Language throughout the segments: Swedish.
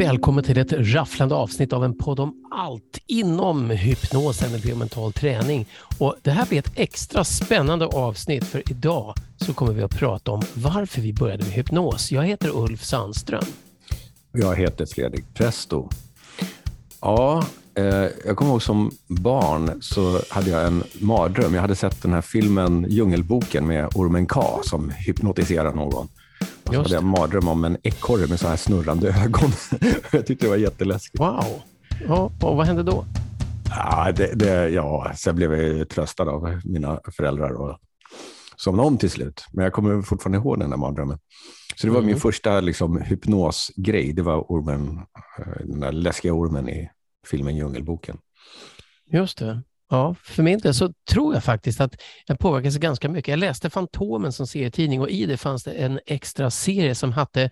Välkommen till ett rafflande avsnitt av en podd om allt inom hypnos, NLP och mental träning. Och det här blir ett extra spännande avsnitt för idag så kommer vi att prata om varför vi började med hypnos. Jag heter Ulf Sandström. Jag heter Fredrik Presto. Ja, jag kommer ihåg som barn så hade jag en mardröm. Jag hade sett den här filmen Djungelboken med ormen K som hypnotiserar någon. Och så hade jag en mardröm om en ekorre med så här snurrande ögon. jag tyckte det var jätteläskigt. Wow. Ja, och vad hände då? Ja, det, det, ja, sen blev jag tröstad av mina föräldrar och somnade om till slut. Men jag kommer fortfarande ihåg den där mardrömmen. Så det var mm. min första liksom, hypnosgrej. Det var ormen, eh, den där läskiga ormen i filmen Djungelboken. Just det. Ja, för min del så tror jag faktiskt att jag påverkas ganska mycket. Jag läste Fantomen som serietidning och i det fanns det en extra serie som hette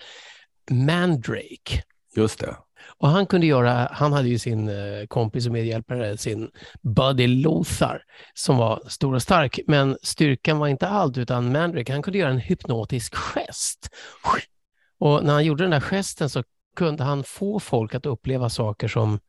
Mandrake. Just det. Och han kunde göra, han hade ju sin eh, kompis och medhjälpare, sin Buddy Lothar, som var stor och stark, men styrkan var inte allt, utan Mandrake, han kunde göra en hypnotisk gest. Och när han gjorde den där gesten så kunde han få folk att uppleva saker som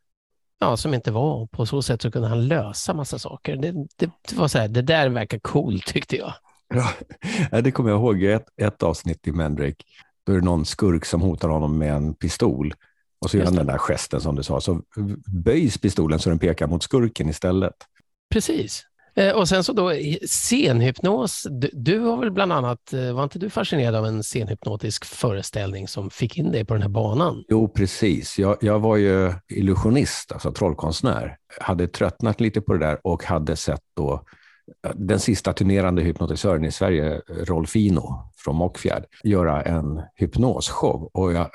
ja, som inte var. På så sätt så kunde han lösa massa saker. Det, det, det var så här, det där verkar coolt tyckte jag. Ja, det kommer jag ihåg ett, ett avsnitt i Mandrake. Då är det någon skurk som hotar honom med en pistol. Och så gör han den där gesten som du sa. Så böjs pistolen så den pekar mot skurken istället. Precis. Eh, och sen så då scenhypnos. Du, du har väl bland annat, eh, var inte du fascinerad av en scenhypnotisk föreställning som fick in dig på den här banan? Jo, precis. Jag, jag var ju illusionist, alltså trollkonstnär. Hade tröttnat lite på det där och hade sett då eh, den sista turnerande hypnotisören i Sverige, Rolfino från Mockfjärd, göra en hypnosshow. Och jag,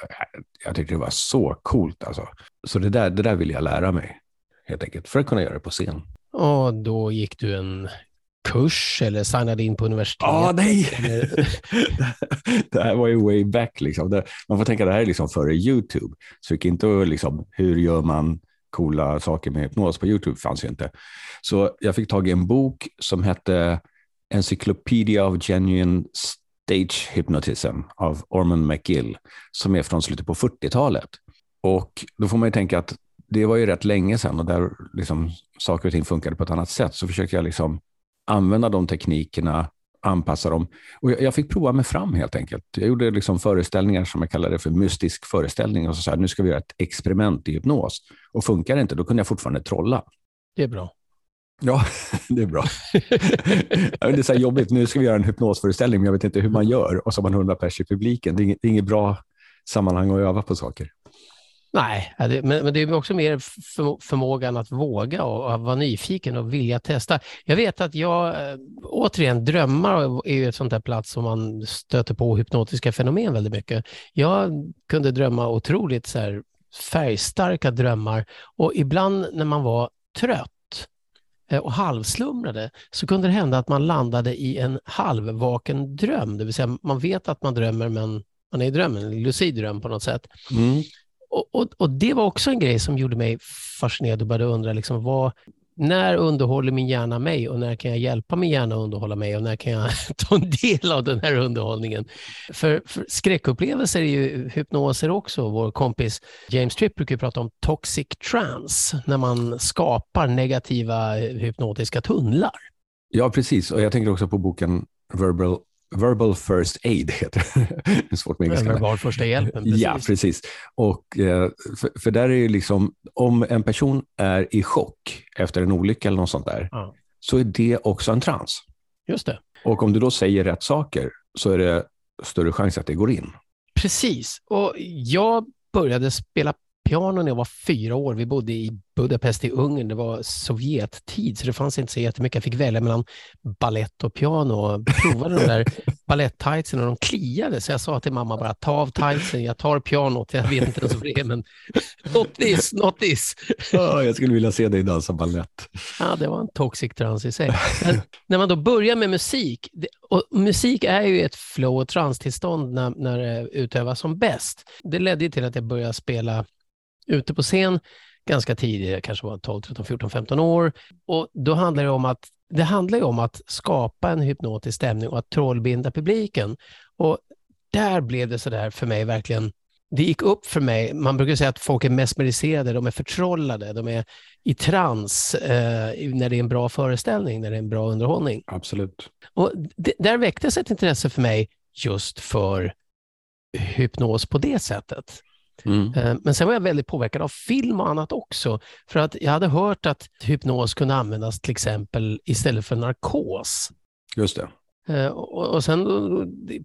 jag tyckte det var så coolt. Alltså. Så det där, det där ville jag lära mig, helt enkelt, för att kunna göra det på scen. Och då gick du en kurs eller signade in på universitet? Ah, nej! det här var ju way back. Liksom. man får tänka det här är liksom före YouTube. Så gick inte liksom, hur gör man coola saker med hypnos på YouTube fanns ju inte. Så jag fick tag i en bok som hette Encyclopedia of Genuine Stage Hypnotism av Orman McGill som är från slutet på 40-talet. Och då får man ju tänka att det var ju rätt länge sedan och där liksom saker och ting funkade på ett annat sätt. Så försökte jag liksom använda de teknikerna, anpassa dem. Och jag, jag fick prova mig fram helt enkelt. Jag gjorde liksom föreställningar som jag kallade för mystisk föreställning. Och så sa nu ska vi göra ett experiment i hypnos. Och funkar det inte, då kunde jag fortfarande trolla. Det är bra. Ja, det är bra. det är så här jobbigt, nu ska vi göra en hypnosföreställning, men jag vet inte hur man gör. Och så har man hundra pers i publiken. Det är inget, det är inget bra sammanhang att öva på saker. Nej, men, det är också mer förmågan att våga och vara nyfiken och vilja testa. Jag vet att jag, eh, återigen, drömmar är ju ett sånt där plats som man stöter på hypnotiska fenomen väldigt mycket. Jag kunde drömma otroligt så här färgstarka drömmar och ibland när man var trött eh, och halvslumrade så kunde det hända att man landade i en halvvaken dröm, det vill säga man vet att man drömmer men man är i drömmen, en lucid dröm på något sätt. Mm och, och, och, det var också en grej som gjorde mig fascinerad och började undra, liksom, vad, när underhåller min hjärna mig och när kan jag hjälpa min hjärna att underhålla mig och när kan jag ta en del av den här underhållningen? För, för skräckupplevelser är ju hypnoser också. Vår kompis James Tripp brukar prata om toxic trance, när man skapar negativa eh, hypnotiska tunnlar. Ja, precis. Och jag tänker också på boken Verbal Verbal First Aid heter det. Svårt med engelska. Verbal första hjälpen. Precis. Ja, precis. Och, eh, för, för, där är det liksom, om en person är i chock efter en olycka eller något sånt där, ja. så är det också en trans. Just det. Och om du då säger rätt saker så är det större chans att det går in. Precis. Och jag började spela piano när jag var fyra år. Vi bodde i Budapest i Ungern. Det var Sovjettid, så det fanns inte så jättemycket. Jag fick välja mellan ballett och piano. och provade de där baletttightsen och de kliade. Så jag sa till mamma bara, ta av tightsen, jag tar pianot. Jag vet inte ens vad det är, men not this, not this. Oh, jag skulle vilja se dig dansa ballett. Ja, det var en toxic trans i sig. Men när man då börjar med musik, och musik är ju ett flow och transtillstånd när, när det utövas som bäst. Det ledde till att jag började spela ute på scen ganska tidigt, jag kanske var 12, 13, 14, 15 år. Och då handlar det om att det handlar om att skapa en hypnotisk stämning och att trollbinda publiken. Och där blev det så där för mig verkligen, det gick upp för mig, man brukar säga att folk är mesmeriserade, de är förtrollade, de är i trans eh, när det är en bra föreställning, när det är en bra underhållning. Absolut. Och det, där väcktes ett intresse för mig just för hypnos på det sättet. Mm. Eh, men sen var jag väldigt påverkad av film och annat också. För att jag hade hört att hypnos kunde användas till exempel istället för narkos. Just det. Eh, och sen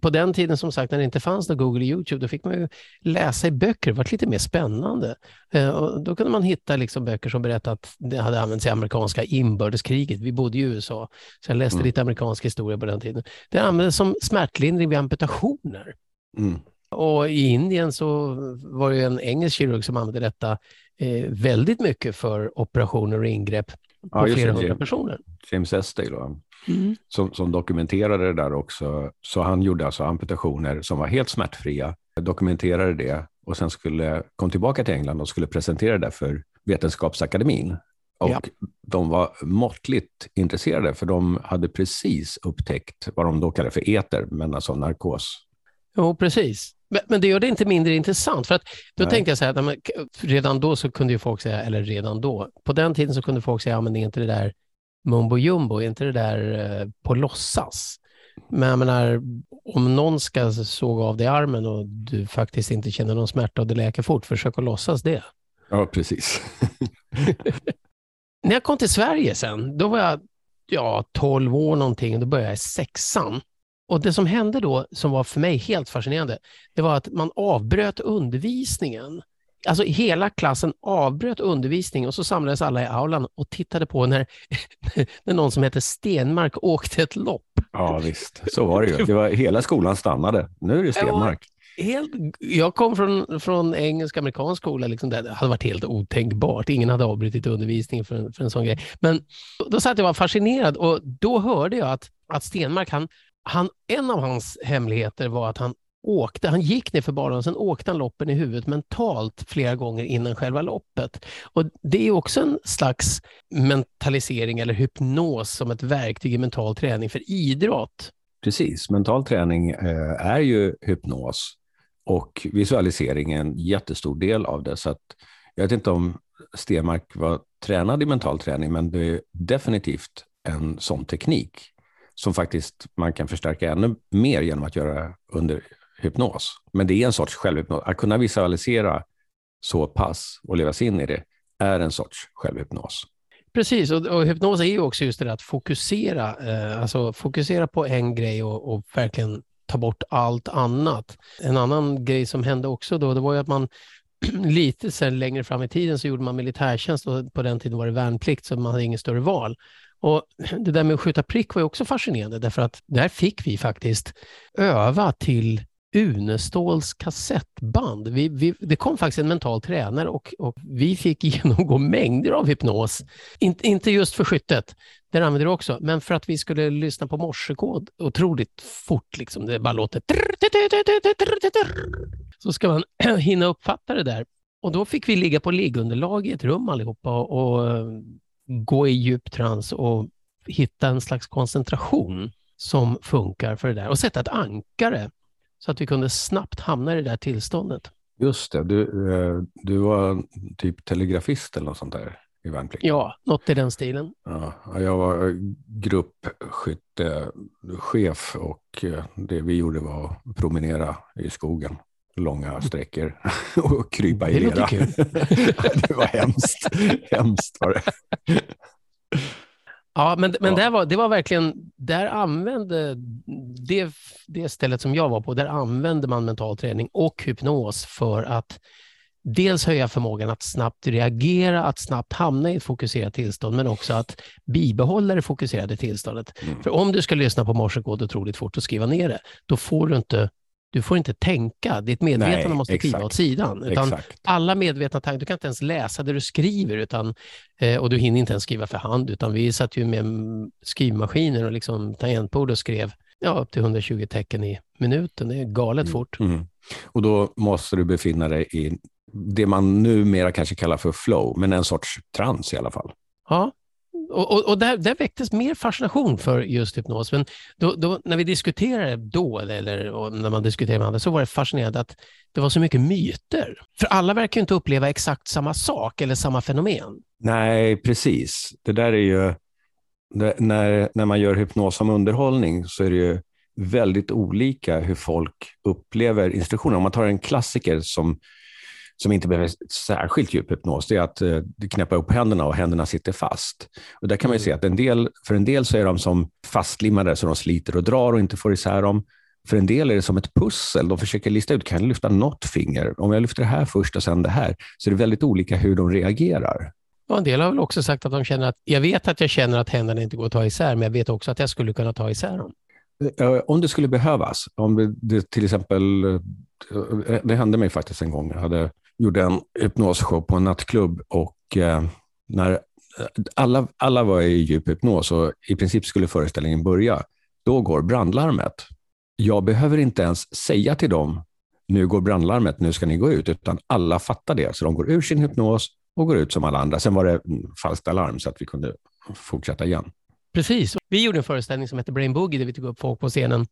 på den tiden som sagt när det inte fanns någon Google och YouTube, då fick man ju läsa i böcker, det var lite mer spännande. Eh, och då kunde man hitta liksom böcker som berättade att det hade använts i amerikanska inbördeskriget. Vi bodde i USA, så jag läste mm. lite amerikansk historia på den tiden. Det användes som smärtlindring vid amputationer. Mm. Och i Indien så var det en engelsk kirurg som använde detta eh, väldigt mycket för operationer och ingrepp på ja, flera hundra personer. James Esdale, mm. som, som dokumenterade det där också. Så han gjorde alltså amputationer som var helt smärtfria, dokumenterade det och sen skulle, kom tillbaka till England och skulle presentera det för Vetenskapsakademin. Och ja. de var måttligt intresserade för de hade precis upptäckt vad de då kallar för eter, men alltså narkos. Jo, precis. Men det gör det inte mindre intressant. För att då Nej. tänkte jag så här, redan då så kunde ju folk säga, eller redan då, på den tiden så kunde folk säga, ja men är inte det där mumbo jumbo, är inte det där eh, på låtsas? Men jag menar, om någon ska såga av dig armen och du faktiskt inte känner någon smärta och det läker fort, försök att låtsas det. Ja, precis. När jag kom till Sverige sen, då var jag ja, 12 år någonting, då började jag i sexan. Och det som hände då, som var för mig helt fascinerande, det var att man avbröt undervisningen. Alltså hela klassen avbröt undervisningen och så samlades alla i aulan och tittade på när, när någon som heter Stenmark åkte ett lopp. Ja visst, så var det ju. Det var, hela skolan stannade. Nu är det Stenmark. Helt, jag kom från, från engelsk-amerikansk skola, liksom det hade varit helt otänkbart. Ingen hade avbrutit undervisningen för en, för en sån grej. Men då satt jag och var fascinerad och då hörde jag att, att Stenmark, han, han, en av hans hemligheter var att han åkte, han gick ner för banan och sen åkte han loppen i huvudet mentalt flera gånger innan själva loppet. Och Det är också en slags mentalisering eller hypnos som ett verktyg i mental träning för idrott. Precis, mental träning eh, är ju hypnos och visualisering är en jättestor del av det. Så att, jag vet inte om Stenmark var tränad i mental träning, men det är definitivt en sån teknik som faktiskt man kan förstärka ännu mer genom att göra under hypnos. Men det är en sorts självhypnos. Att kunna visualisera så pass och leva sig in i det är en sorts självhypnos. Precis, och, och hypnos är ju också just det där att fokusera, eh, alltså fokusera på en grej och, och, verkligen ta bort allt annat. En annan grej som hände också då, det var ju att man lite sen längre fram i tiden så gjorde man militärtjänst och på den tiden var det värnplikt så man hade inget större val. Och Det där med att skjuta prick var också fascinerande därför att där fick vi faktiskt öva till Uneståls kassettband. Vi, vi, det kom faktiskt en mental tränare och, och, vi fick genomgå mängder av hypnos. In, inte just för skyttet, där använde det också, men för att vi skulle lyssna på morsekod otroligt fort. Liksom. Det bara låter... Så ska man hinna uppfatta det där. Och då fick vi ligga på liggunderlag i ett rum allihopa och, och gå i djup trans och hitta en slags koncentration som funkar för det där och sätta ett ankare så att vi kunde snabbt hamna i det där tillståndet. Just det, du, eh, du var typ telegrafist eller något sånt där i värnplikten? Ja, något i den stilen. Ja, jag var gruppskyttechef och eh, det vi gjorde var att promenera i skogen långa sträckor och krypa i lera. det var hemskt. hemskt var det. Ja, men, men ja. Det, var, det var verkligen, där använde, det, det stället som jag var på, där använde man mental träning och hypnos för att dels höja förmågan att snabbt reagera, att snabbt hamna i ett fokuserat tillstånd, men också att bibehålla det fokuserade tillståndet. Mm. För om du ska lyssna på morsekod otroligt fort och skriva ner det, då får du inte du får inte tänka, ditt medvetande Nej, måste kliva åt sidan. Utan alla medvetna tankar, du kan inte ens läsa det du skriver utan, eh, och du hinner inte ens skriva för hand, utan vi satt ju med skrivmaskiner och liksom tangentbord och skrev ja, upp till 120 tecken i minuten. Det är galet mm. fort. Mm. Och då måste du befinna dig i det man numera kanske kallar för flow, men en sorts trans i alla fall. Ja, och, och, och där, där väcktes mer fascination för just hypnos. Men då, då, när vi diskuterade då, eller när man diskuterade med andra, så var det fascinerande att det var så mycket myter. För alla verkar ju inte uppleva exakt samma sak eller samma fenomen. Nej, precis. Det där är ju, det, när, när man gör hypnos som underhållning så är det ju väldigt olika hur folk upplever instruktioner. Om man tar en klassiker som som inte behöver särskilt djup hypnos, det är att eh, knäppa upp händerna och händerna sitter fast. Och där kan man se mm. att en del, för en del så är de som fastlimmade så de sliter och drar och inte får isär dem. För en del är det som ett pussel. De försöker lista ut, kan jag lyfta något finger? Om jag lyfter det här först och sen det här. Så det är väldigt olika hur de reagerar. Och en del har väl också sagt att de känner att, jag vet att jag känner att händerna inte går att ta isär, men jag vet också att jag skulle kunna ta isär dem. Eh, om det skulle behövas, om det till exempel, eh, det hände mig faktiskt en gång, jag hade gjorde en hypnosshow på en nattklubb och eh, när eh, alla, alla var i djup hypnos och i princip skulle föreställningen börja, då går brandlarmet. Jag behöver inte ens säga till dem, nu går brandlarmet, nu ska ni gå ut, utan alla fattar det. Så de går ur sin hypnos och går ut som alla andra. Sen var det mm, falskt alarm så att vi kunde fortsätta igen. Precis. Vi gjorde en föreställning som hette Brain Boogie där vi tog upp folk på scenen.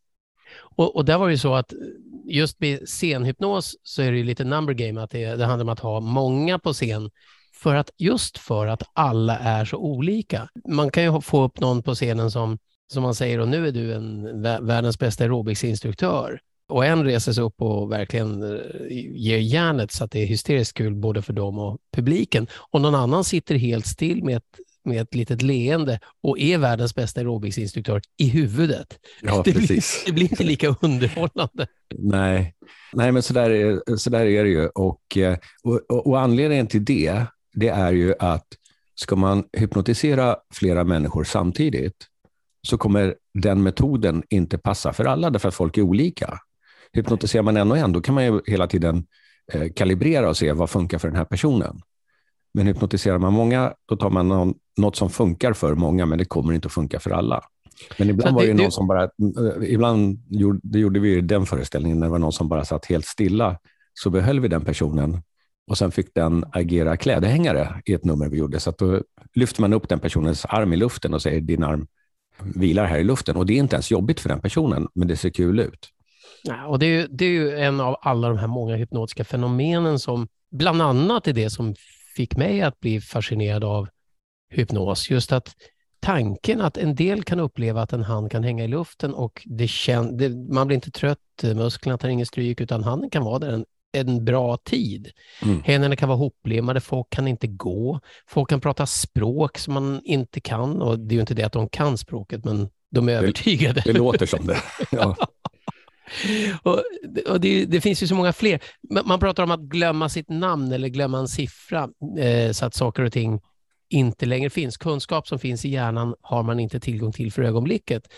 Och, och där var det så att eh, just med scenhypnos så är det ju lite number game, att det, det handlar om att ha många på scen för att, just för att alla är så olika. Man kan ju få upp någon på scenen som, som man säger, och nu är du en världens bästa aerobicsinstruktör. Och en reser sig upp och verkligen eh, ger järnet så att det är hysteriskt kul både för dem och publiken. Och någon annan sitter helt still med ett med ett litet leende och är världens bästa aerobicsinstruktör i huvudet. Ja, det, precis. Blir, det blir inte lika underhållande. Nej, Nej men så där, är, så där är det ju. Och, eh, och, och anledningen till det, det är ju att ska man hypnotisera flera människor samtidigt så kommer den metoden inte passa för alla, därför att folk är olika. Hypnotiserar man en och en, då kan man ju hela tiden eh, kalibrera och se vad funkar för den här personen. Men hypnotiserar man många, då tar man någon, något som funkar för många, men det kommer inte att funka för alla. Men ibland var det, det någon som bara, eh, ibland gjorde, det gjorde vi den föreställningen, när det var någon som bara satt helt stilla, så behöll vi den personen och sen fick den agera klädhängare i ett nummer vi gjorde. Så då lyfter man upp den personens arm i luften och säger din arm vilar här i luften. Och det är inte ens jobbigt för den personen, men det ser kul ut. Ja, och det, är, det är ju en av alla de här många hypnotiska fenomenen som bland annat är det som fick mig att bli fascinerad av hypnos. Just att tanken att en del kan uppleva att en hand kan hänga i luften och det kän, det, man blir inte trött, musklerna tar ingen stryk, utan handen kan vara där en, en bra tid. Mm. Händerna kan vara hoplimmade, folk kan inte gå, folk kan prata språk som man inte kan och det är ju inte det att de kan språket, men de är det, övertygade. Det låter som det. Ja. och, och det, det, finns ju så många fler. Man pratar om att glömma sitt namn eller glömma en siffra eh, så att saker och ting inte längre finns. Kunskap som finns i hjärnan har man inte tillgång till för ögonblicket.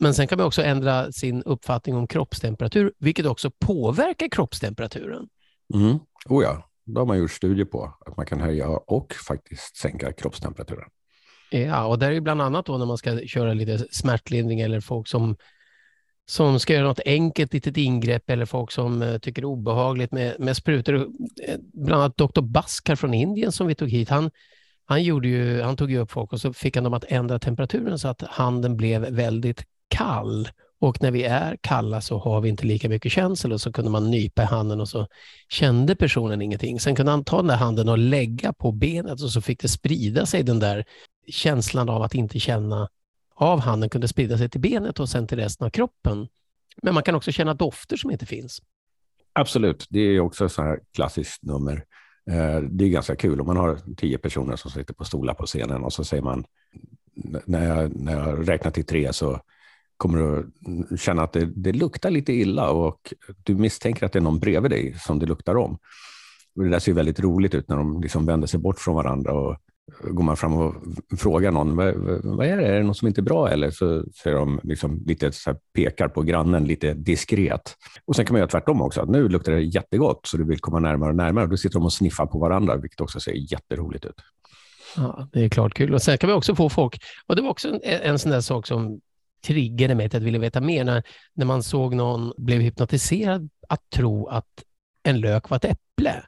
Men sen kan man också ändra sin uppfattning om kroppstemperatur, vilket också påverkar kroppstemperaturen. Mm. Oh ja, det har man gjort studier på, att man kan höja och faktiskt sänka kroppstemperaturen. Ja, och där är bland annat då när man ska köra lite smärtlindring eller folk som som ska göra något enkelt litet ingrepp eller folk som uh, tycker det är obehagligt med, med sprutor. Eh, bland annat Dr. Baskar från Indien som vi tog hit, han, han, gjorde ju, han tog ju upp folk och så fick han dem att ändra temperaturen så att handen blev väldigt kall. Och när vi är kalla så har vi inte lika mycket känsel och så kunde man nypa i handen och så kände personen ingenting. Sen kunde han ta den där handen och lägga på benet och så fick det sprida sig den där känslan av att inte känna av handen kunde sprida sig till benet och sen till resten av kroppen. Men man kan också känna dofter som inte finns. Absolut, det är också så här klassiskt nummer. Eh, det är ganska kul om man har tio personer som sitter på stolar på scenen och så säger man när jag, när jag räknar till tre så kommer du känna att det, det luktar lite illa och du misstänker att det är någon bredvid dig som det luktar om. Och det där ser väldigt roligt ut när de liksom vänder sig bort från varandra och går man fram och frågar någon, vad, vad är det, är det något som inte är bra eller? Så säger de liksom lite så pekar på grannen lite diskret. Och sen kan man göra tvärtom också, att nu luktar det jättegott så du vill komma närmare och närmare. Då sitter de och sniffar på varandra, vilket också ser jätteroligt ut. Ja, det är klart kul. Och sen kan vi också få folk, och det var också en, en sån där sak som triggade mig till att vilja veta mer, när, när man såg någon blev hypnotiserad att tro att en lök var ett äpple.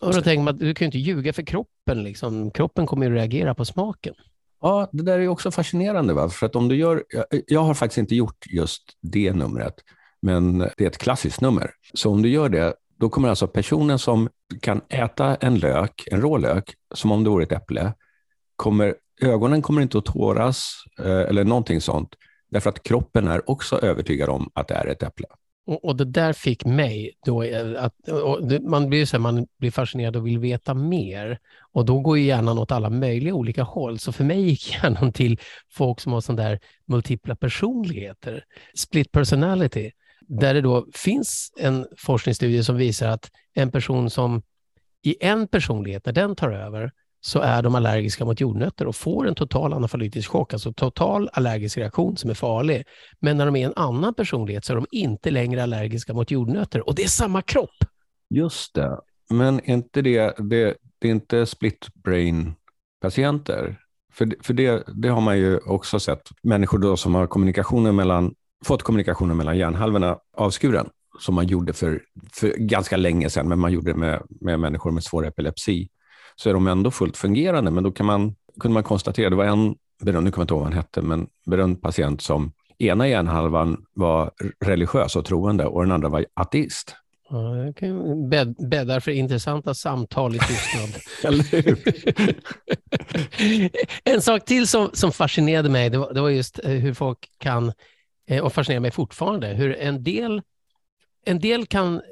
Och då tänker man att du kan ju inte ljuga för kroppen. Liksom. Kroppen kommer ju att reagera på smaken. Ja, det där är också fascinerande. Va? För att om du gör, jag har faktiskt inte gjort just det numret, men det är ett klassiskt nummer. Så om du gör det, då kommer alltså personen som kan äta en lök, en rå lök, som om det vore ett äpple, kommer, ögonen kommer inte att tåras eh, eller någonting sånt, därför att kroppen är också övertygad om att det är ett äpple. Och, och det där fick mig då, eh, att, man, blir så här, man blir fascinerad och vill veta mer. Och då går ju hjärnan åt alla möjliga olika håll. Så för mig gick hjärnan till folk som har sån där multipla personligheter, split personality, där det då finns en forskningsstudie som visar att en person som i en personlighet, när den tar över, så är de allergiska mot jordnötter och får en total anafalytisk chock, alltså total allergisk reaktion som är farlig. Men när de är en annan personlighet så är de inte längre allergiska mot jordnötter och det är samma kropp. Just det, men inte det, det, det är inte split brain patienter? För, för det, det har man ju också sett, människor då som har kommunikationen mellan, fått kommunikationen mellan hjärnhalvorna avskuren, som man gjorde för, för ganska länge sedan, men man gjorde det med, med människor med svår epilepsi så är de ändå fullt fungerande. Men då kan man, kunde man konstatera, det var en berömd, nu kommer jag inte ihåg vad han hette, men berömd patient som ena hjärnhalvan var religiös och troende och den andra var ateist. Ja, bädd, bäddar för intressanta samtal i tystnad. en sak till som, som fascinerade mig, det var, det var just eh, hur folk kan, eh, och fascinerar mig fortfarande, hur en del, en del kan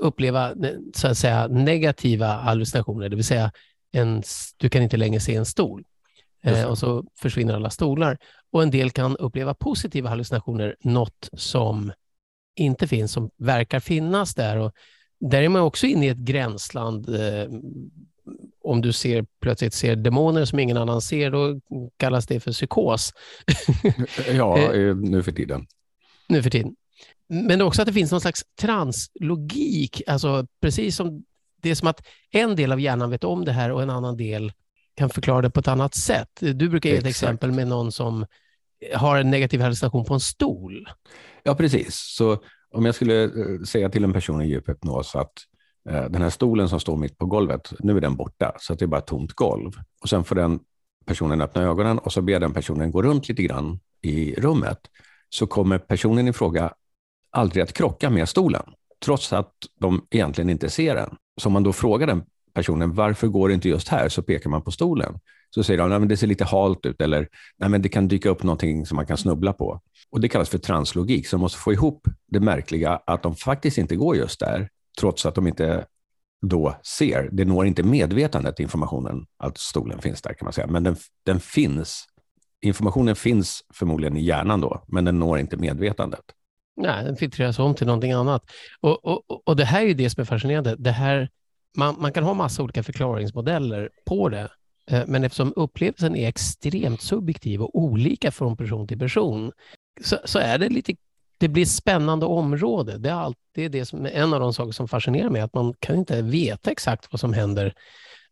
uppleva så att säga, negativa hallucinationer, det vill säga en, du kan inte längre se en stol eh, och så försvinner alla stolar. Och en del kan uppleva positiva hallucinationer, något som inte finns, som verkar finnas där. Och där är man också inne i ett gränsland. Eh, om du ser, plötsligt ser demoner som ingen annan ser, då kallas det för psykos. ja, eh, nu för tiden. Nu för tiden. Men också att det finns någon slags translogik, alltså precis som det är som att en del av hjärnan vet om det här och en annan del kan förklara det på ett annat sätt. Du brukar ge ett Exakt. exempel med någon som har en negativ hallucination på en stol. Ja, precis. Så om jag skulle eh, säga till en person i djup hypnos att eh, den här stolen som står mitt på golvet, nu är den borta, så att det är bara tomt golv. Och sen får den personen öppna ögonen och så ber den personen gå runt lite grann i rummet, så kommer personen i fråga aldrig att krocka med stolen, trots att de egentligen inte ser den. Så om man då frågar den personen varför går det inte just här, så pekar man på stolen. Så säger de att det ser lite halt ut eller Nej, men det kan dyka upp någonting som man kan snubbla på. Och Det kallas för translogik, så de måste få ihop det märkliga att de faktiskt inte går just där, trots att de inte då ser. Det når inte medvetandet, informationen, att stolen finns där kan man säga. Men den, den finns. Informationen finns förmodligen i hjärnan då, men den når inte medvetandet. Nej, den filtreras om till någonting annat. Och, och, och det här är ju det som är fascinerande. Det här, man, man kan ha massa olika förklaringsmodeller på det, eh, men eftersom upplevelsen är extremt subjektiv och olika från person till person, så, så är det lite det blir spännande område. Det är alltid det som är en av de saker som fascinerar mig, att man kan inte veta exakt vad som händer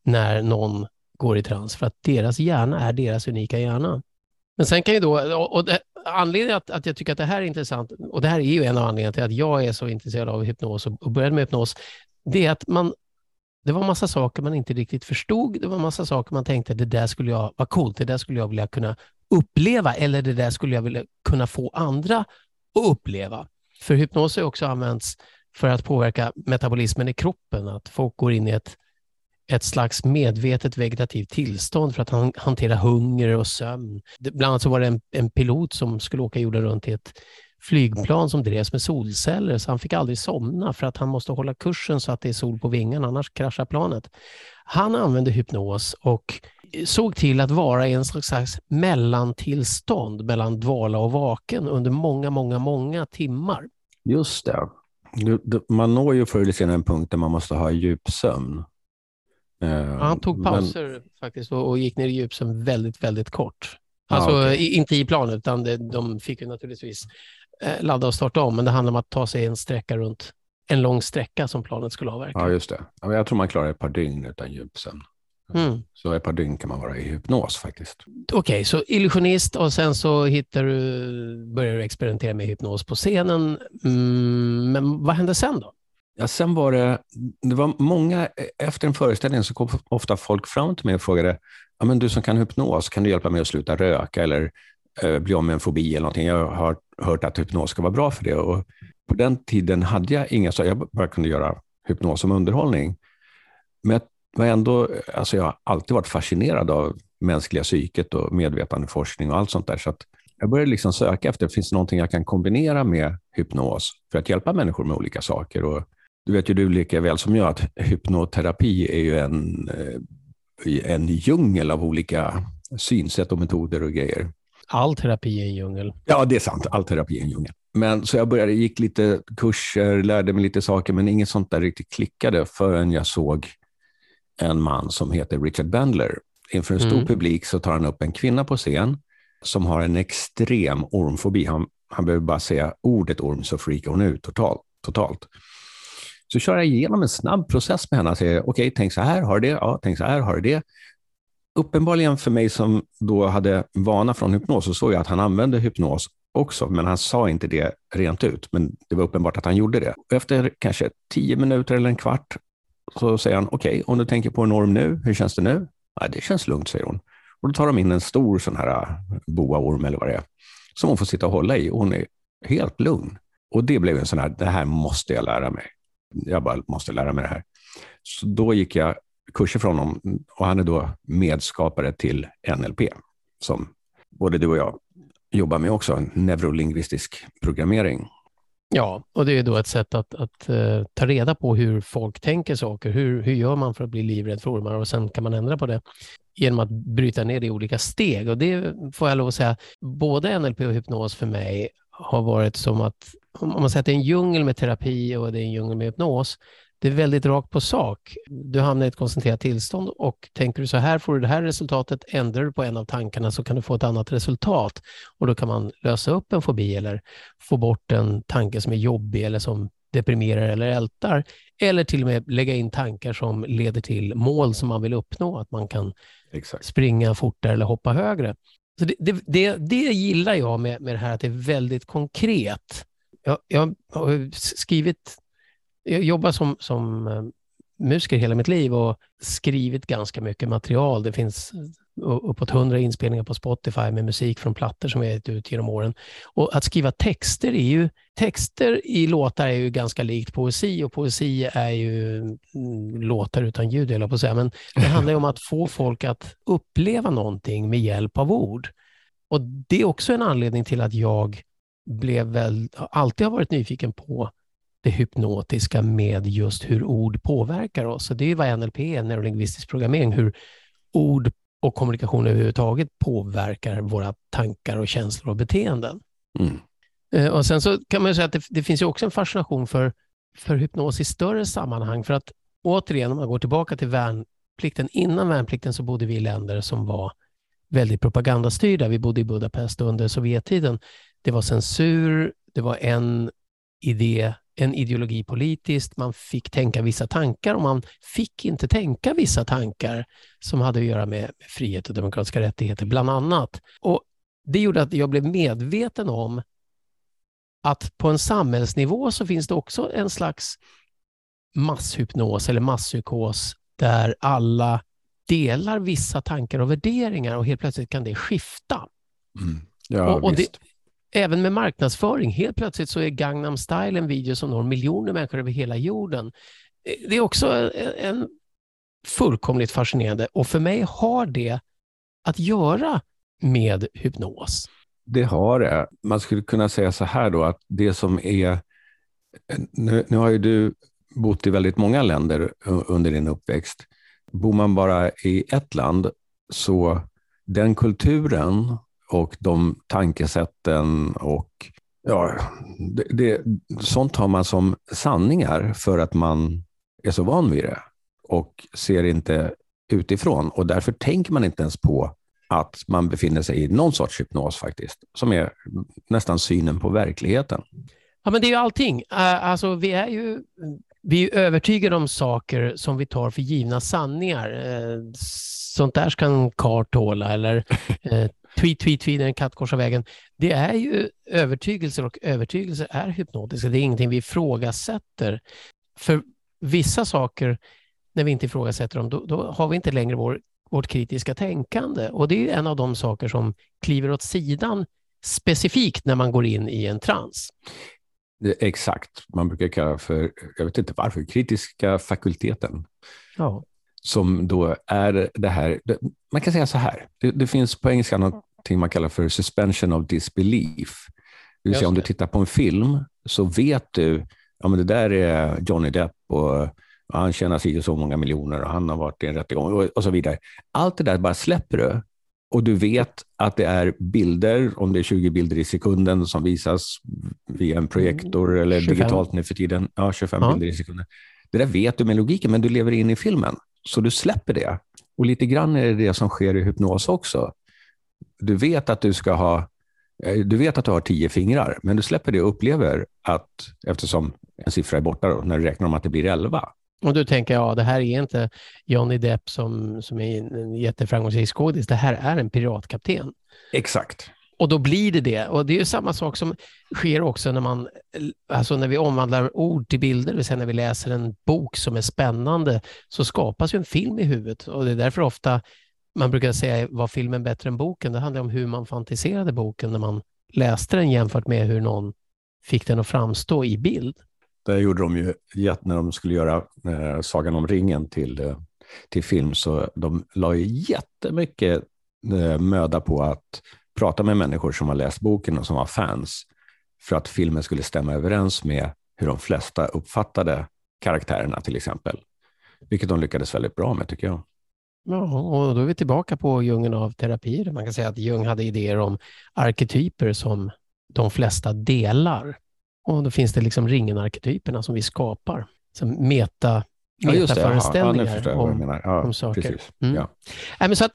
när någon går i trans, för att deras hjärna är deras unika hjärna. Men sen kan ju då, och det, anledningen att, att jag tycker att det här är intressant, och det här är ju en av anledningarna till att jag är så intresserad av hypnos och, och började med hypnos, det är att man, det var massa saker man inte riktigt förstod. Det var massa saker man tänkte, det där skulle jag, vad coolt, det där skulle jag vilja kunna uppleva, eller det där skulle jag vilja kunna få andra att uppleva. För hypnos har också använts för att påverka metabolismen i kroppen, att folk går in i ett ett slags medvetet vegetativt tillstånd för att han, hantera hunger och sömn. Bland annat så var det en, en pilot som skulle åka jorden runt i ett flygplan som drevs med solceller, så han fick aldrig somna för att han måste hålla kursen så att det är sol på vingarna, annars kraschar planet. Han använde hypnos och såg till att vara i en slags mellantillstånd mellan dvala och vaken under många, många, många timmar. Just det. Man når ju förr eller senare en punkt där man måste ha djupsömn han tog pauser men... faktiskt och, och, gick ner i djupsömn väldigt, väldigt kort. Alltså ah, okay. inte i planet, utan det, de fick ju naturligtvis eh, ladda och starta om, men det handlar om att ta sig en sträcka runt en lång sträcka som planet skulle avverka. Ja, just det. Jag tror man klarar ett par dygn utan djupsömn. Mm. Så ett par dygn kan man vara i hypnos faktiskt. Okej, okay, så illusionist och sen så hittar du, börjar du experimentera med hypnos på scenen. Mm, men vad hände sen då? Ja, sen var det, det var många, eh, efter en föreställning så kom ofta folk fram till mig och frågade, ja, men du som kan hypnos, kan du hjälpa mig att sluta röka eller eh, bli av med en fobi eller någonting? Jag har hört att hypnos ska vara bra för det. Och på den tiden hade jag inga, så jag bara kunde göra hypnos som underhållning. Men jag var ändå, alltså jag har alltid varit fascinerad av mänskliga psyket och medvetandeforskning och allt sånt där. Så att jag började liksom söka efter, finns det någonting jag kan kombinera med hypnos för att hjälpa människor med olika saker? Och du vet ju du lika väl som jag att hypnoterapi är ju en, eh, en djungel av olika synsätt och metoder och grejer. All terapi är en djungel. Ja, det är sant. All terapi är en djungel. Men så jag började, gick lite kurser, lärde mig lite saker, men inget sånt där riktigt klickade förrän jag såg en man som heter Richard Bandler. Inför en stor mm. publik så tar han upp en kvinna på scen som har en extrem ormfobi. Han, han behöver bara säga ordet orm så freakar hon ut totalt. totalt. Så kör jag igenom en snabb process med henne och säger, okej, okay, tänk så här, har du det? Ja, tänk så här, har du det? Uppenbarligen för mig som då hade vana från hypnos så såg jag att han använde hypnos också, men han sa inte det rent ut. Men det var uppenbart att han gjorde det. Efter kanske tio minuter eller en kvart så säger han, okej, okay, om du tänker på en orm nu, hur känns det nu? Ja, det känns lugnt, säger hon. Och då tar de in en stor sån här äh, boaorm eller vad det är, som hon får sitta och hålla i och hon är helt lugn. Och det blev en sån här, det här måste jag lära mig. Jag bara måste lära mig det här. Så då gick jag kurser från honom och han är då medskapare till NLP, som både du och jag jobbar med också, neurolingvistisk programmering. Ja, och det är då ett sätt att, att uh, ta reda på hur folk tänker saker. Hur, hur gör man för att bli livrädd för ormar och sen kan man ändra på det genom att bryta ner det i olika steg. Och det får jag lov att säga, både NLP och hypnos för mig har varit som att, om man säger att det är en djungel med terapi och det är en djungel med hypnos, det är väldigt rakt på sak. Du hamnar i ett koncentrerat tillstånd och tänker du så här får du det här resultatet, ändrar du på en av tankarna så kan du få ett annat resultat. Och då kan man lösa upp en fobi eller få bort en tanke som är jobbig eller som deprimerar eller ältar. Eller till och med lägga in tankar som leder till mål som man vill uppnå, att man kan Exakt. springa fortare eller hoppa högre. Så det, det, det, det gillar jag med, med det här att det är väldigt konkret. Jag, jag har skrivit, jag jobbar som, som eh, musiker hela mitt liv och skrivit ganska mycket material. Det finns uppåt hundra inspelningar på Spotify med musik från plattor som vi har gett ut genom åren. Och att skriva texter är ju, texter i låtar är ju ganska likt poesi och poesi är ju mm, låtar utan ljud, jag på att säga. Men det handlar ju om att få folk att uppleva någonting med hjälp av ord. Och det är också en anledning till att jag blev väl, alltid har varit nyfiken på det hypnotiska med just hur ord påverkar oss. Så det är vad NLP är, neurolingvistisk programmering, hur ord och kommunikation överhuvudtaget påverkar våra tankar och känslor och beteenden. Mm. Eh, och sen så kan man säga att det, det, finns ju också en fascination för, för hypnos i större sammanhang. För att återigen, om man går tillbaka till värnplikten, innan värnplikten så bodde vi i länder som var väldigt propagandastyrda. Vi bodde i Budapest under Sovjettiden. Det var censur, det var en idé en ideologi politiskt, man fick tänka vissa tankar och man fick inte tänka vissa tankar som hade att göra med frihet och demokratiska rättigheter, bland annat. Och Det gjorde att jag blev medveten om att på en samhällsnivå så finns det också en slags masshypnos eller masspsykos där alla delar vissa tankar och värderingar och helt plötsligt kan det skifta. Mm. Ja, och, och det, även med marknadsföring, helt plötsligt så är Gangnam style en video som når miljoner människor över hela jorden. Eh, det är också en fullkomligt fascinerande och för mig har det att göra med hypnos. Det har det. Man skulle kunna säga så här då att det som är... Nu, nu har ju du bott i väldigt många länder under din uppväxt. Bor man bara i ett land så den kulturen och de tankesätten och ja, det, det, sånt har man som sanningar för att man är så van vid det och ser inte utifrån och därför tänker man inte ens på att man befinner sig i någon sorts hypnos faktiskt, som är nästan synen på verkligheten. Ja, men det är ju allting. Alltså, vi är ju vi är övertygade om saker som vi tar för givna sanningar. Sånt där ska en karl tåla eller tweet, tweet, tweet, en katt korsar vägen. Det är ju övertygelser och övertygelser är hypnotiska. Det är ingenting vi ifrågasätter. För vissa saker, när vi inte ifrågasätter dem, då, då har vi inte längre vår, vårt kritiska tänkande. Och det är en av de saker som kliver åt sidan specifikt när man går in i en trans. Exakt, man brukar kalla för, jag vet inte varför, kritiska fakulteten. Ja. Som då är det här, man kan säga så här, det, det finns på engelska någonting man kallar för suspension of disbelief. Det vill säga om du tittar på en film så vet du, ja men det där är Johnny Depp och han tjänar sig så många miljoner och han har varit i en rättegång och, och så vidare. Allt det där bara släpper du och du vet att det är bilder, om det är 20 bilder i sekunden som visas via en projektor mm, eller 25. digitalt nu för tiden. Ja, 25 ja. bilder i sekunden. Det där vet du med logiken, men du lever in i filmen. Så du släpper det. Och lite grann är det det som sker i hypnos också. Du vet att du ska ha eh, du vet att du har tio fingrar, men du släpper det och upplever att, eftersom en siffra är borta då, när du räknar om att det blir elva, och då tänker ja, det här är inte Johnny Depp som, som är en jätteframgångsrik skådis. Det här är en piratkapten. Exakt. Och då blir det det. Och det är ju samma sak som sker också när, man, alltså när vi omvandlar ord till bilder, det vill säga när vi läser en bok som är spännande, så skapas ju en film i huvudet. Och det är därför ofta man brukar säga, var filmen bättre än boken? Det handlar om hur man fantiserade boken när man läste den jämfört med hur någon fick den att framstå i bild. Det gjorde de ju när de skulle göra eh, Sagan om ringen till, eh, till film, så de la ju jättemycket eh, möda på att prata med människor som har läst boken och som var fans, för att filmen skulle stämma överens med hur de flesta uppfattade karaktärerna till exempel. Vilket de lyckades väldigt bra med tycker jag. Ja, och då är vi tillbaka på djungeln av terapier. Man kan säga att Jung hade idéer om arketyper som de flesta delar. Och då finns det liksom ringen-arketyperna som vi skapar. Som meta, ja, metaföreställningar ja, om, ja, om saker. Mm. Ja. Äh, men så att,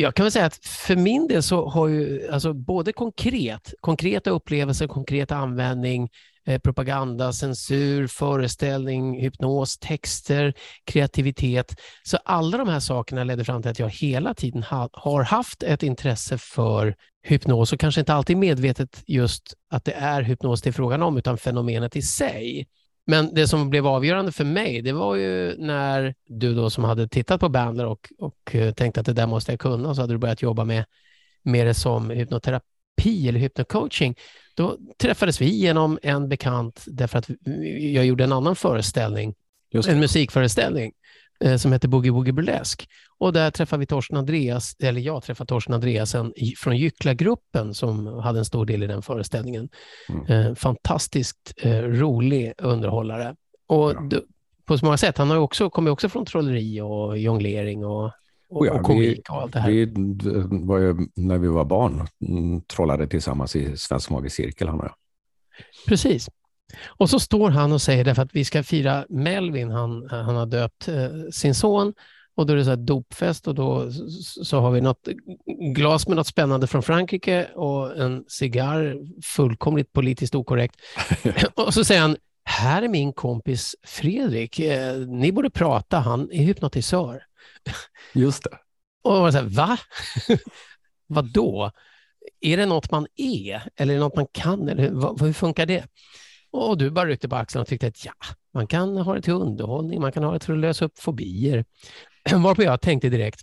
jag kan väl säga att för min del så har ju alltså både konkret, konkreta upplevelser, konkret användning, eh, propaganda, censur, föreställning, hypnos, texter, kreativitet. Så alla de här sakerna ledde fram till att jag hela tiden ha, har haft ett intresse för hypnos och kanske inte alltid medvetet just att det är hypnos det är frågan om, utan fenomenet i sig. Men det som blev avgörande för mig, det var ju när du då som hade tittat på Bandler och, och eh, tänkte att det där måste jag kunna, så hade du börjat jobba med, med det som hypnoterapi eller hypnocoaching. Då träffades vi genom en bekant därför att jag gjorde en annan föreställning, en musikföreställning som heter Boogie Woogie Burlesque. Och där träffade vi Torsten Andreas, eller jag träffade Torsten Andreasen från Gyckla-gruppen som hade en stor del i den föreställningen. Mm. Eh, fantastiskt eh, rolig underhållare. Och ja. på så många sätt, han har också, kommer också från trolleri och jonglering och, och, oh ja, och komik och allt det här. Vi var ju, när vi var barn, mm, trollade tillsammans i Svensk Magisk Cirkel, han och jag. Precis. Och så står han och säger, därför att vi ska fira Melvin, han, han har döpt eh, sin son, och då är det så dopfest och då så har vi något glas med något spännande från Frankrike och en cigarr, fullkomligt politiskt okorrekt. och så säger han, här är min kompis Fredrik, eh, ni borde prata, han är hypnotisör. Just det. Och var så här, va? Vad då? Är det något man är eller är det något man kan? Eller hur, hur funkar det? Och du bara ryckte på axlarna och tyckte att ja, man kan ha det till underhållning, man kan ha det till att lösa upp fobier. Varpå jag tänkte direkt,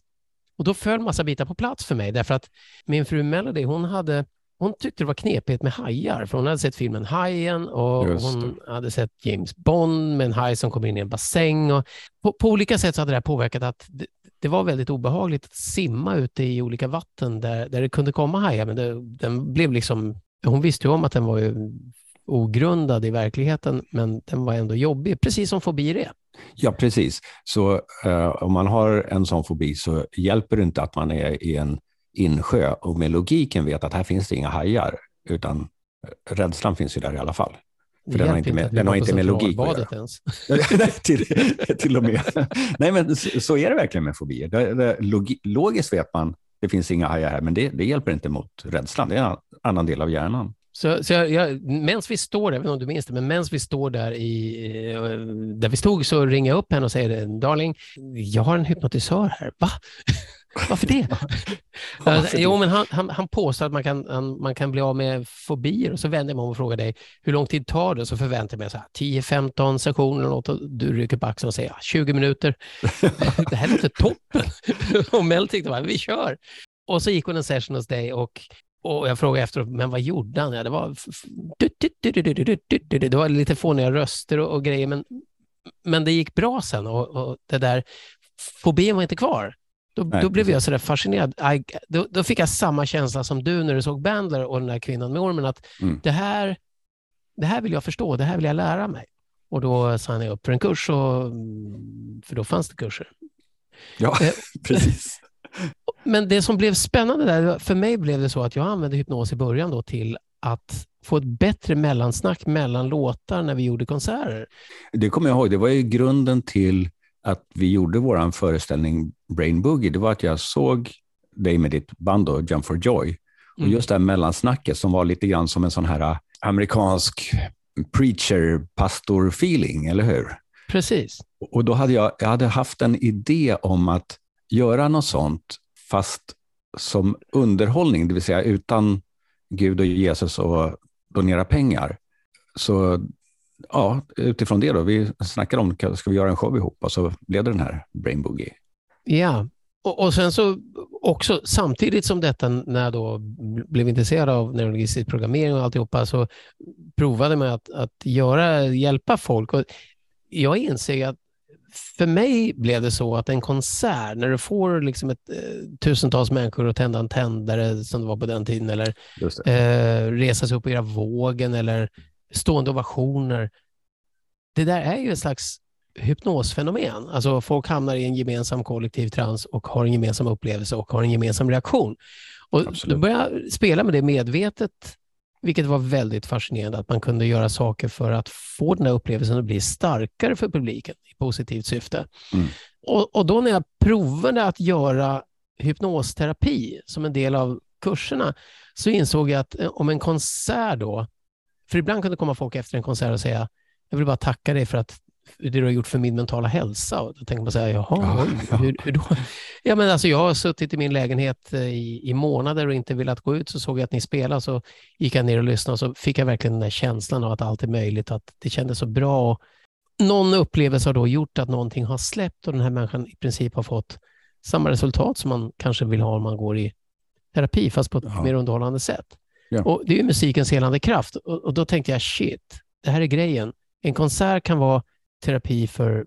och då föll massa bitar på plats för mig, därför att min fru Melody, hon hade hon tyckte det var knepigt med hajar, för hon hade sett filmen Hajen och hon hade sett James Bond med en haj som kommer in i en bassäng. Och på, på olika sätt så hade det här påverkat att det, det, var väldigt obehagligt att simma ute i olika vatten där, där det kunde komma hajar, men det, den blev liksom hon visste ju om att den var ju ogrundad i verkligheten, men den var ändå jobbig, precis som fobier är. Ja, precis. Så uh, om man har en sån fobi så hjälper det inte att man är i en insjö och med logiken vet att här finns det inga hajar, utan eh, rädslan finns ju där i alla fall. För den har inte med, den har inte med logik att göra. Ens. till, till och med. Nej, men så, så, är det verkligen med fobier. Det, det, log, logiskt vet man det finns inga hajar här, men det, det hjälper inte mot rädslan. Det är en annan del av hjärnan. Så, så jag, jag, medan vi står där, jag vet inte om du minns det, men medan vi står där i, eh, där vi stod så ringer jag upp henne och säger, darling, jag har en hypnotisör här. Va? Varför det? Varför jo, men han, han, han påstår att man kan, han, man kan bli av med fobier och så vänder jag mig om och frågar dig hur lång tid tar det? Så förväntar jag mig så här 10-15 sessioner eller något och du rycker på axeln och säger 20 minuter. det här låter toppen. och Mel tyckte bara, vi kör. Och så gick hon en session hos dig och och jag frågade efteråt, men vad gjorde han? Ja, det, var, det var lite fåniga röster och, och grejer, men, men det gick bra sen och, och det där, fobin var inte kvar. Då, Nej, då blev jag så där fascinerad. I, då, då, fick jag samma känsla som du när du såg Bandler och den där kvinnan med ormen, att mm. det, här, det här vill jag förstå, det här vill jag lära mig. Och då signade jag upp för en kurs, och, för då fanns det kurser. Ja, eh, precis. Men det som blev spännande där, för mig blev det så att jag använde hypnos i början då till att få ett bättre mellansnack mellan låtar när vi gjorde konserter. Det kommer jag ihåg, det var ju grunden till att vi gjorde vår föreställning Brain Boogie. Det var att jag såg dig med ditt band då, Jump for Joy. Och mm. just det här mellansnacket som var lite grann som en sån här äh, amerikansk preacher-pastor-feeling, eller hur? Precis. Och då hade jag, jag hade haft en idé om att göra något sånt, fast som underhållning, det vill säga utan Gud och Jesus och donera pengar. Så ja, utifrån det då, vi snackade om, ska vi göra en show ihop? Och så blev det den här Brain Boogie. Ja, och, och sen så också samtidigt som detta, när jag då blev intresserad av neurologistisk programmering och alltihopa, så provade man att, att göra, hjälpa folk. Och jag inser att för mig blev det så att en konsert, när du får liksom ett, eh, tusentals människor att tända en tändare som det var på den tiden, eller eh, resa sig upp och göra vågen, eller stående ovationer. Det där är ju ett slags hypnosfenomen. Alltså folk hamnar i en gemensam kollektiv trans och har en gemensam upplevelse och har en gemensam reaktion. Och Absolut. då började jag spela med det medvetet vilket var väldigt fascinerande att man kunde göra saker för att få den här upplevelsen att bli starkare för publiken i positivt syfte. Mm. Och, och, då när jag provade att göra hypnosterapi som en del av kurserna så insåg jag att eh, om en konsert då, för ibland kunde komma folk efter en konsert och säga jag vill bara tacka dig för att det du har gjort för min mentala hälsa. Och då tänker man så här, jaha, ja, ja. Hur, hur, då? Ja, men alltså, jag har suttit i min lägenhet eh, i, i månader och inte velat gå ut, så såg jag att ni spelade, så gick jag ner och lyssnade och så fick jag verkligen den där känslan av att allt är möjligt, att det kändes så bra. Någon upplevelse har då gjort att någonting har släppt och den här människan i princip har fått samma resultat som man kanske vill ha om man går i terapi, fast på ett ja. mer underhållande sätt. Ja. Och Det är musikens helande kraft och, och då tänkte jag, shit, det här är grejen. En konsert kan vara terapi för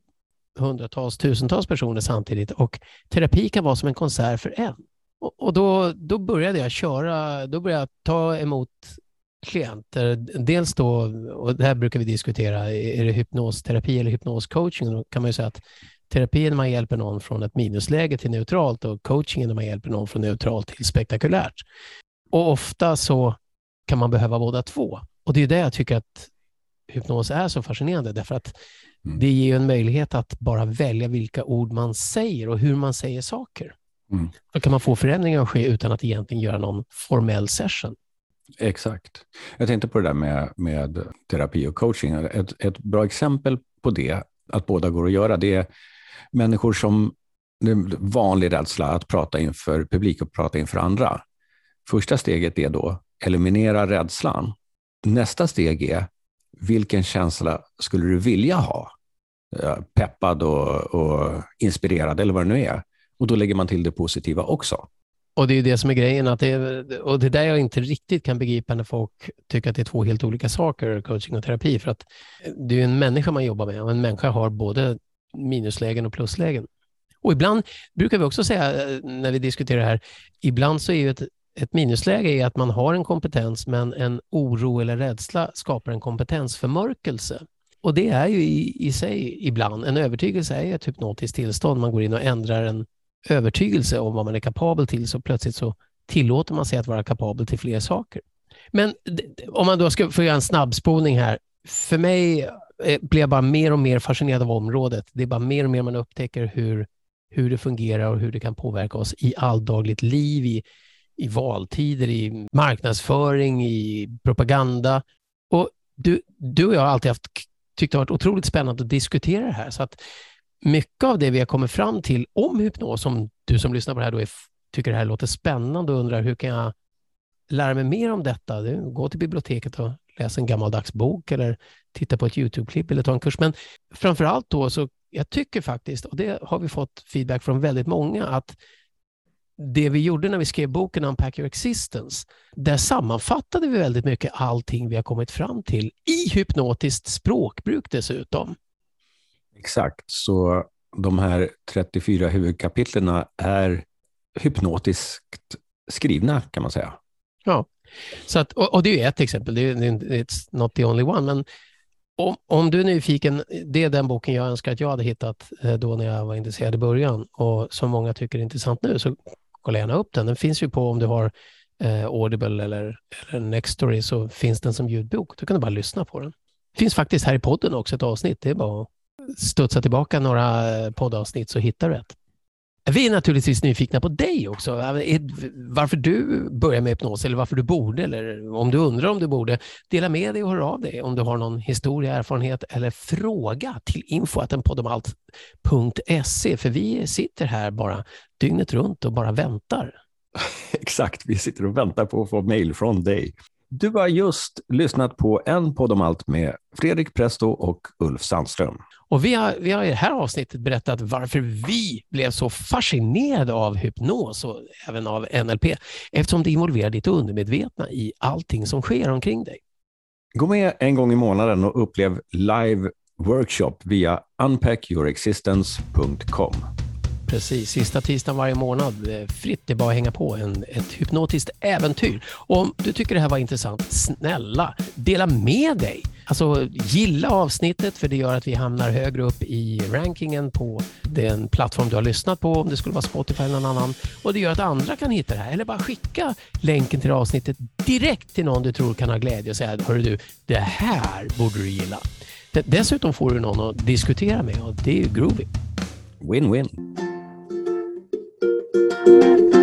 hundratals, tusentals personer samtidigt och terapi kan vara som en konsert för en. Och, och då, då började jag köra, då började jag ta emot klienter. Dels då, och det här brukar vi diskutera, är det hypnosterapi eller hypnoscoaching? Då kan man ju säga att terapi är när man hjälper någon från ett minusläge till neutralt och coaching är när man hjälper någon från neutralt till spektakulärt. Och ofta så kan man behöva båda två. Och det är det jag tycker att hypnos är så fascinerande, därför att Mm. Det ger en möjlighet att bara välja vilka ord man säger och hur man säger saker. Mm. Då kan man få förändringar att ske utan att egentligen göra någon formell session. Exakt. Jag tänkte på det där med, med terapi och coaching. Ett, ett bra exempel på det, att båda går att göra, det är människor som det är vanlig rädsla att prata inför publik och prata inför andra. Första steget är då eliminera rädslan. Nästa steg är vilken känsla skulle du vilja ha? Eh, peppad och, och inspirerad eller vad det nu är. Och då lägger man till det positiva också. Och det är det som är grejen, att det, och det är där jag inte riktigt kan begripa när folk tycker att det är två helt olika saker, coaching och terapi, för att det är en människa man jobbar med och en människa har både minuslägen och pluslägen. Och ibland brukar vi också säga, eh, när vi diskuterar det här, ibland så är ju ett ett minusläge är att man har en kompetens men en oro eller rädsla skapar en kompetensförmörkelse. Och det är ju i, i sig ibland, en övertygelse är ju ett hypnotiskt tillstånd. Man går in och ändrar en övertygelse om vad man är kapabel till så plötsligt så tillåter man sig att vara kapabel till fler saker. Men om man då ska få göra en snabbspolning här. För mig eh, blir jag bara mer och mer fascinerad av området. Det är bara mer och mer man upptäcker hur, hur det fungerar och hur det kan påverka oss i alldagligt liv, i, i valtider, i marknadsföring, i propaganda. Och du, du och jag har alltid haft, tyckt det varit otroligt spännande att diskutera det här. Så att mycket av det vi har kommit fram till om hypnos, om du som lyssnar på det här då är tycker det här låter spännande och undrar hur kan jag lära mig mer om detta? Gå till biblioteket och läsa en gammaldags bok eller titta på ett YouTube-klipp eller ta en kurs. Men framför allt då så jag tycker faktiskt, och det har vi fått feedback från väldigt många, att det vi gjorde när vi skrev boken Unpack Your Existence, där sammanfattade vi väldigt mycket allting vi har kommit fram till i hypnotiskt språkbruk dessutom. Exakt, så de här 34 huvudkapitlen är hypnotiskt skrivna kan man säga. Ja, så att, och, och det är ett exempel, det är, it's not the only one, men om, om du är nyfiken, det är den boken jag önskar att jag hade hittat eh, då när jag var intresserad i början och som många tycker är intressant nu, så kolla gärna upp den. Den finns ju på om du har eh, Audible eller, eller Nextory så finns den som ljudbok. Då kan du bara lyssna på den. Det finns faktiskt här i podden också ett avsnitt. Det är bara att studsa tillbaka några eh, poddavsnitt så hittar du ett. Vi är naturligtvis nyfikna på dig också. Varför du börjar med hypnos eller varför du borde eller om du undrar om du borde. Dela med dig och hör av dig om du har någon historia, erfarenhet eller fråga till info.podomalt.se för vi sitter här bara dygnet runt och bara väntar. Exakt, vi sitter och väntar på att få mejl från dig. Du har just lyssnat på en podd om allt med Fredrik Presto och Ulf Sandström. Och vi har, vi har i det här avsnittet berättat varför vi blev så fascinerade av hypnos och även av NLP, eftersom det involverar ditt undermedvetna i allting som sker omkring dig. Gå med en gång i månaden och upplev live workshop via unpackyourexistence.com. Precis, sista tisdagen varje månad. Fritt, det är bara att hänga på en, ett hypnotiskt äventyr. Och om du tycker det här var intressant, snälla dela med dig. Alltså gilla avsnittet för det gör att vi hamnar högre upp i rankingen på den plattform du har lyssnat på, om det skulle vara Spotify eller någon annan. Och det gör att andra kan hitta det här. Eller bara skicka länken till avsnittet direkt till någon du tror kan ha glädje och säga, hörru du, det här borde du gilla. Dessutom får du någon att diskutera med och det är ju groovy. Win-win. Thank you.